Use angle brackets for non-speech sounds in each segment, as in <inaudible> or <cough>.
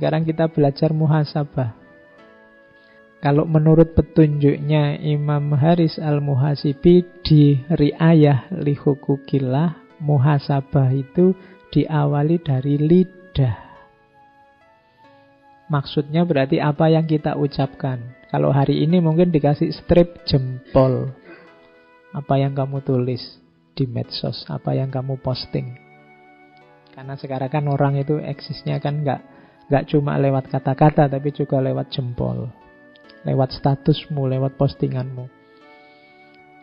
Sekarang kita belajar muhasabah. Kalau menurut petunjuknya Imam Haris al-Muhasibi di riayah lihukukillah, muhasabah itu diawali dari lidah. Maksudnya berarti apa yang kita ucapkan. Kalau hari ini mungkin dikasih strip jempol. Apa yang kamu tulis di medsos, apa yang kamu posting. Karena sekarang kan orang itu eksisnya kan nggak nggak cuma lewat kata-kata, tapi juga lewat jempol lewat statusmu, lewat postinganmu.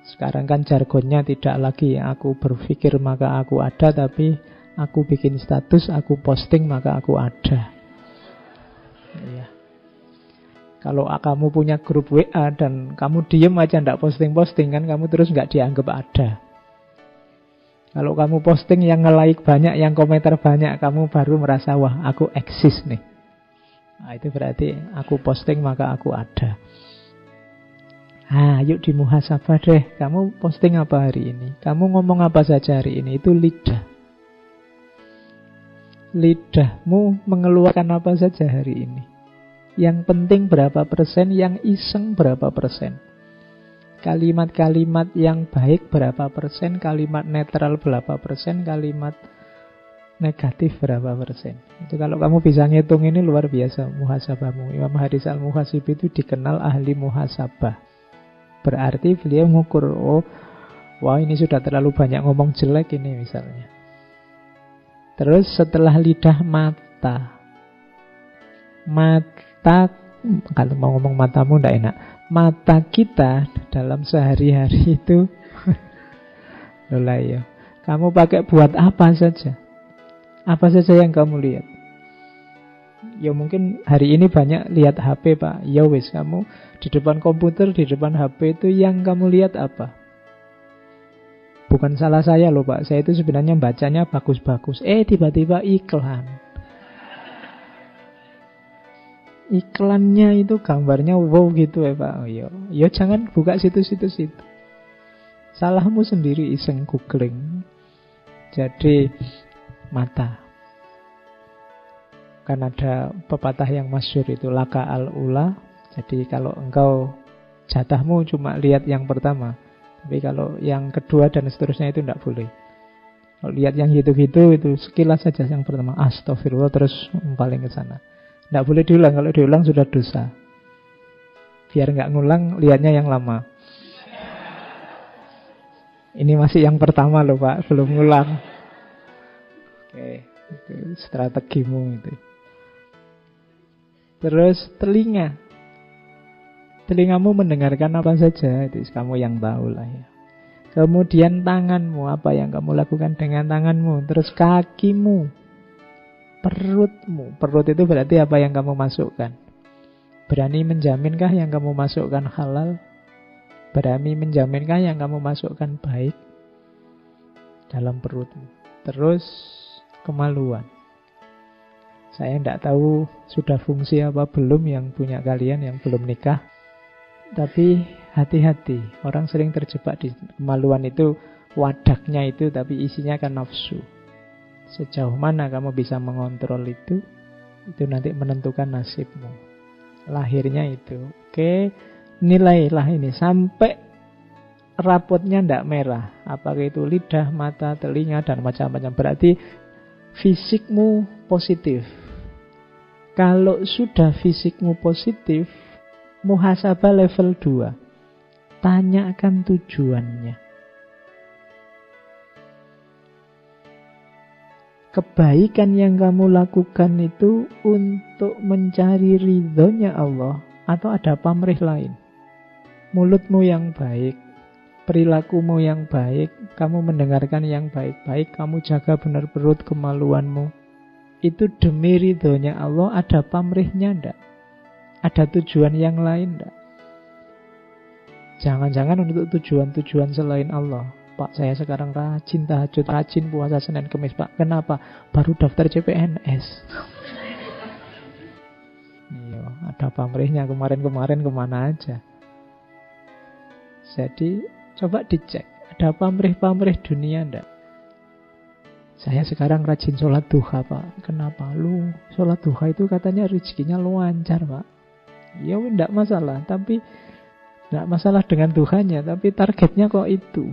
Sekarang kan jargonnya tidak lagi aku berpikir maka aku ada, tapi aku bikin status, aku posting maka aku ada. Ya. Kalau kamu punya grup WA dan kamu diem aja ndak posting-posting kan kamu terus nggak dianggap ada. Kalau kamu posting yang nge-like banyak, yang komentar banyak, kamu baru merasa wah aku eksis nih. Nah, itu berarti aku posting maka aku ada. Ah, yuk di deh. Kamu posting apa hari ini? Kamu ngomong apa saja hari ini? Itu lidah. Lidahmu mengeluarkan apa saja hari ini? Yang penting berapa persen, yang iseng berapa persen? Kalimat-kalimat yang baik berapa persen, kalimat netral berapa persen, kalimat negatif berapa persen. Itu kalau kamu bisa ngitung ini luar biasa muhasabahmu. Imam Haris al-Muhasib itu dikenal ahli muhasabah. Berarti beliau mengukur, oh, wah ini sudah terlalu banyak ngomong jelek ini misalnya. Terus setelah lidah mata. Mata, kalau mau ngomong matamu tidak enak. Mata kita dalam sehari-hari itu, <laughs> lola ya. Kamu pakai buat apa saja? Apa saja yang kamu lihat? Ya mungkin hari ini banyak lihat HP pak Ya wis kamu di depan komputer, di depan HP itu yang kamu lihat apa? Bukan salah saya loh pak Saya itu sebenarnya bacanya bagus-bagus Eh tiba-tiba iklan Iklannya itu gambarnya wow gitu ya pak oh, yo. yo jangan buka situs-situs itu Salahmu sendiri iseng googling Jadi mata. Kan ada pepatah yang masyur itu laka al-ula. Jadi kalau engkau jatahmu cuma lihat yang pertama. Tapi kalau yang kedua dan seterusnya itu tidak boleh. Kalau lihat yang gitu-gitu itu sekilas saja yang pertama. Astagfirullah terus paling ke sana. Tidak boleh diulang. Kalau diulang sudah dosa. Biar nggak ngulang, lihatnya yang lama. Ini masih yang pertama loh Pak, belum ngulang. Oke, itu strategimu itu. Terus telinga. Telingamu mendengarkan apa saja, itu kamu yang tahu lah ya. Kemudian tanganmu, apa yang kamu lakukan dengan tanganmu. Terus kakimu, perutmu. Perut itu berarti apa yang kamu masukkan. Berani menjaminkah yang kamu masukkan halal? Berani menjaminkah yang kamu masukkan baik dalam perutmu? Terus kemaluan. Saya tidak tahu sudah fungsi apa belum yang punya kalian yang belum nikah. Tapi hati-hati, orang sering terjebak di kemaluan itu wadahnya itu tapi isinya kan nafsu. Sejauh mana kamu bisa mengontrol itu, itu nanti menentukan nasibmu. Lahirnya itu. Oke, nilailah ini sampai rapotnya tidak merah. Apakah itu lidah, mata, telinga, dan macam-macam. Berarti fisikmu positif. Kalau sudah fisikmu positif, muhasabah level 2. Tanyakan tujuannya. Kebaikan yang kamu lakukan itu untuk mencari ridhonya Allah atau ada pamrih lain. Mulutmu yang baik, perilakumu yang baik, kamu mendengarkan yang baik-baik, kamu jaga benar perut kemaluanmu. Itu demi ridhonya Allah ada pamrihnya ndak? Ada tujuan yang lain ndak? Jangan-jangan untuk tujuan-tujuan selain Allah. Pak, saya sekarang rajin tahajud, rajin puasa Senin Kemis, Pak. Kenapa? Baru daftar CPNS. Iya, ada pamrihnya kemarin-kemarin ke mana aja. Jadi Coba dicek, ada pamrih-pamrih dunia ndak? Saya sekarang rajin sholat duha pak. Kenapa? Lu sholat duha itu katanya rezekinya lancar pak. Ya tidak masalah. Tapi tidak masalah dengan Tuhannya. Tapi targetnya kok itu.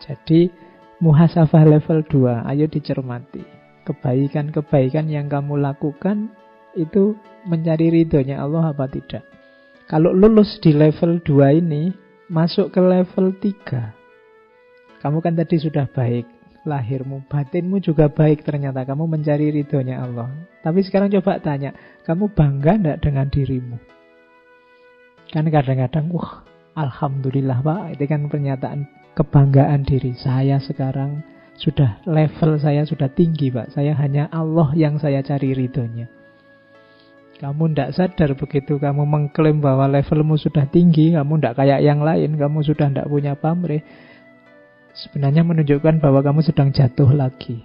Jadi muhasabah level 2. Ayo dicermati. Kebaikan-kebaikan yang kamu lakukan itu mencari ridhonya Allah apa tidak. Kalau lulus di level 2 ini, masuk ke level 3. Kamu kan tadi sudah baik, lahirmu, batinmu juga baik ternyata kamu mencari ridhonya Allah. Tapi sekarang coba tanya, kamu bangga enggak dengan dirimu? Kan kadang-kadang, wah, Alhamdulillah Pak, itu kan pernyataan kebanggaan diri. Saya sekarang sudah level saya sudah tinggi Pak. Saya hanya Allah yang saya cari ridhonya. Kamu tidak sadar begitu kamu mengklaim bahwa levelmu sudah tinggi, kamu tidak kayak yang lain, kamu sudah tidak punya pamrih sebenarnya menunjukkan bahwa kamu sedang jatuh lagi.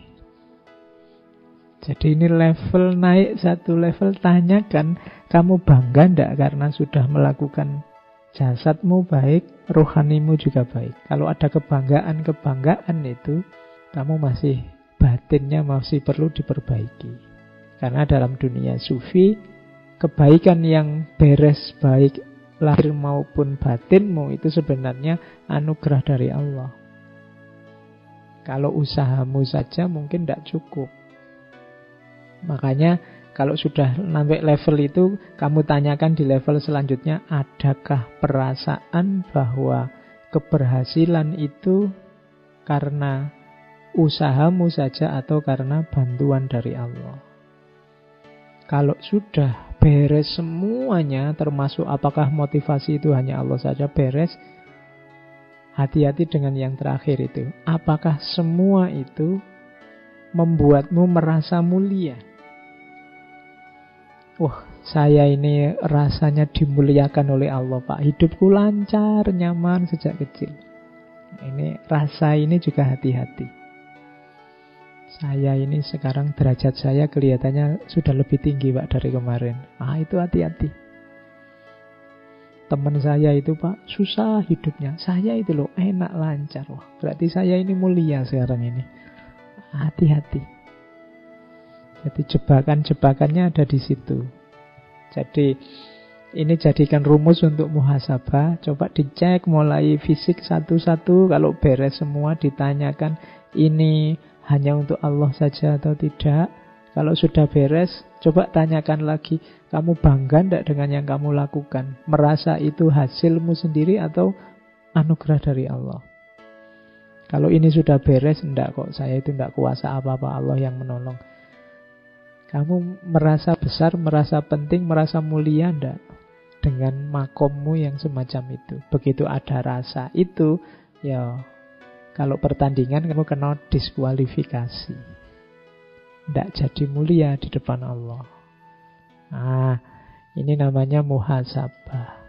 Jadi ini level naik satu level tanyakan kamu bangga ndak karena sudah melakukan jasadmu baik, rohanimu juga baik. Kalau ada kebanggaan-kebanggaan itu, kamu masih batinnya masih perlu diperbaiki. Karena dalam dunia sufi, kebaikan yang beres baik lahir maupun batinmu itu sebenarnya anugerah dari Allah. Kalau usahamu saja mungkin tidak cukup. Makanya kalau sudah sampai level itu, kamu tanyakan di level selanjutnya, adakah perasaan bahwa keberhasilan itu karena usahamu saja atau karena bantuan dari Allah? Kalau sudah beres semuanya, termasuk apakah motivasi itu hanya Allah saja beres, Hati-hati dengan yang terakhir itu. Apakah semua itu membuatmu merasa mulia? Wah, saya ini rasanya dimuliakan oleh Allah, Pak. Hidupku lancar, nyaman sejak kecil. Ini rasa ini juga hati-hati. Saya ini sekarang derajat saya kelihatannya sudah lebih tinggi, Pak, dari kemarin. Ah, itu hati-hati. Teman saya itu pak susah hidupnya Saya itu loh enak lancar Wah, Berarti saya ini mulia sekarang ini Hati-hati Jadi jebakan-jebakannya ada di situ Jadi ini jadikan rumus untuk muhasabah Coba dicek mulai fisik satu-satu Kalau beres semua ditanyakan Ini hanya untuk Allah saja atau tidak Kalau sudah beres Coba tanyakan lagi, kamu bangga tidak dengan yang kamu lakukan? Merasa itu hasilmu sendiri atau anugerah dari Allah? Kalau ini sudah beres, enggak kok. Saya itu enggak kuasa apa-apa Allah yang menolong. Kamu merasa besar, merasa penting, merasa mulia enggak? Dengan makommu yang semacam itu. Begitu ada rasa itu, ya kalau pertandingan kamu kena diskualifikasi tidak jadi mulia di depan Allah. Ah, ini namanya muhasabah.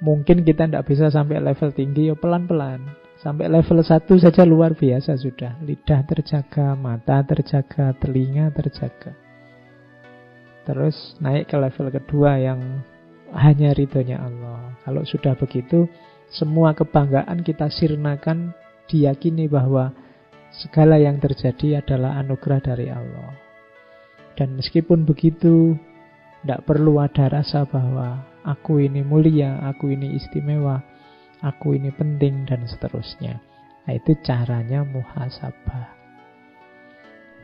Mungkin kita tidak bisa sampai level tinggi, ya pelan-pelan. Sampai level satu saja luar biasa sudah. Lidah terjaga, mata terjaga, telinga terjaga. Terus naik ke level kedua yang hanya ridhonya Allah. Kalau sudah begitu, semua kebanggaan kita sirnakan diyakini bahwa segala yang terjadi adalah anugerah dari Allah. Dan meskipun begitu, tidak perlu ada rasa bahwa aku ini mulia, aku ini istimewa, aku ini penting, dan seterusnya. Nah, itu caranya muhasabah.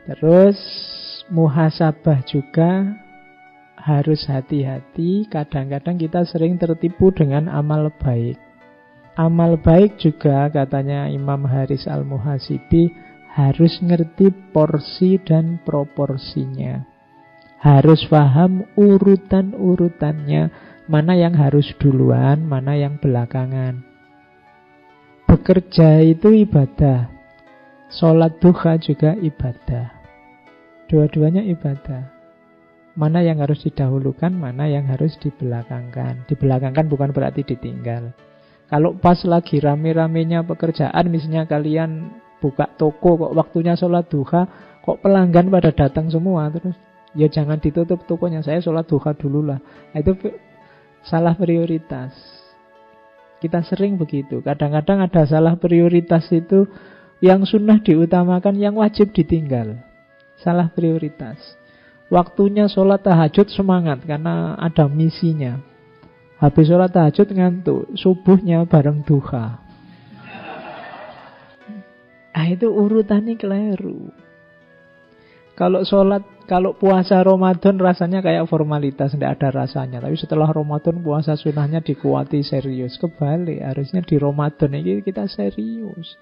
Terus muhasabah juga harus hati-hati. Kadang-kadang kita sering tertipu dengan amal baik. Amal baik juga katanya Imam Haris Al-Muhasibi harus ngerti porsi dan proporsinya. Harus paham urutan-urutannya, mana yang harus duluan, mana yang belakangan. Bekerja itu ibadah. Sholat duha juga ibadah. Dua-duanya ibadah. Mana yang harus didahulukan, mana yang harus dibelakangkan. Dibelakangkan bukan berarti ditinggal. Kalau pas lagi rame-ramenya pekerjaan, misalnya kalian buka toko kok waktunya sholat duha, kok pelanggan pada datang semua, terus ya jangan ditutup tokonya, saya sholat duha dulu lah. Nah, itu salah prioritas. Kita sering begitu. Kadang-kadang ada salah prioritas itu yang sunnah diutamakan, yang wajib ditinggal. Salah prioritas. Waktunya sholat tahajud semangat karena ada misinya. Habis sholat tahajud ngantuk, subuhnya bareng duha. Ah itu urutannya keliru. Kalau sholat, kalau puasa Ramadan rasanya kayak formalitas, tidak ada rasanya. Tapi setelah Ramadan puasa sunnahnya dikuati serius. Kebalik, harusnya di Ramadan ini kita serius.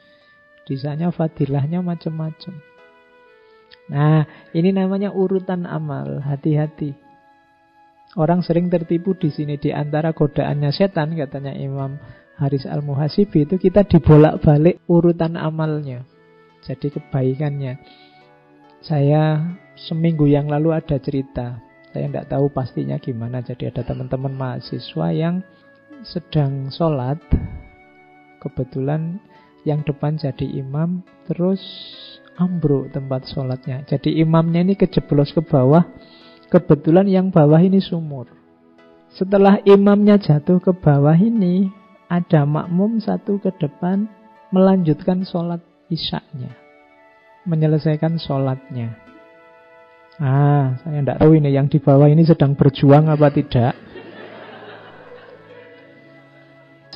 Di sana fadilahnya macam-macam. Nah, ini namanya urutan amal. Hati-hati. Orang sering tertipu di sini di antara godaannya setan katanya Imam Haris Al-Muhasibi itu kita dibolak-balik urutan amalnya. Jadi kebaikannya. Saya seminggu yang lalu ada cerita. Saya tidak tahu pastinya gimana. Jadi ada teman-teman mahasiswa yang sedang sholat. Kebetulan yang depan jadi imam. Terus ambruk tempat sholatnya. Jadi imamnya ini kejeblos ke bawah. Kebetulan yang bawah ini sumur. Setelah imamnya jatuh ke bawah ini, ada makmum satu ke depan melanjutkan sholat isaknya menyelesaikan sholatnya. Ah, saya tidak tahu ini yang di bawah ini sedang berjuang apa tidak.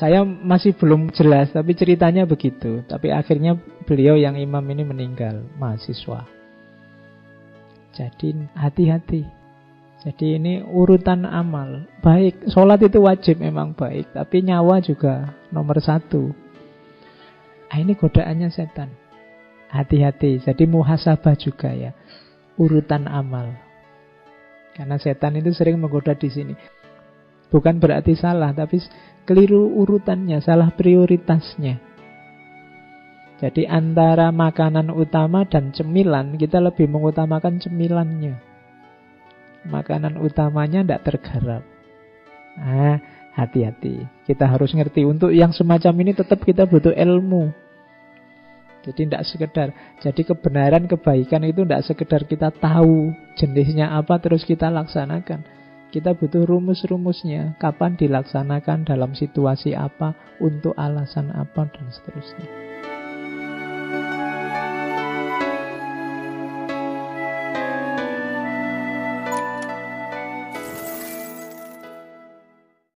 Saya masih belum jelas, tapi ceritanya begitu. Tapi akhirnya beliau yang imam ini meninggal, mahasiswa. Jadi hati-hati. Jadi ini urutan amal. Baik, sholat itu wajib memang baik. Tapi nyawa juga nomor satu. Ah, ini godaannya setan. Hati-hati. Jadi muhasabah juga ya. Urutan amal. Karena setan itu sering menggoda di sini. Bukan berarti salah, tapi keliru urutannya, salah prioritasnya. Jadi antara makanan utama dan cemilan, kita lebih mengutamakan cemilannya. Makanan utamanya tidak tergarap. Ah, hati-hati. Kita harus ngerti. Untuk yang semacam ini tetap kita butuh ilmu. Jadi tidak sekedar Jadi kebenaran kebaikan itu tidak sekedar kita tahu jenisnya apa terus kita laksanakan. Kita butuh rumus-rumusnya Kapan dilaksanakan dalam situasi apa Untuk alasan apa dan seterusnya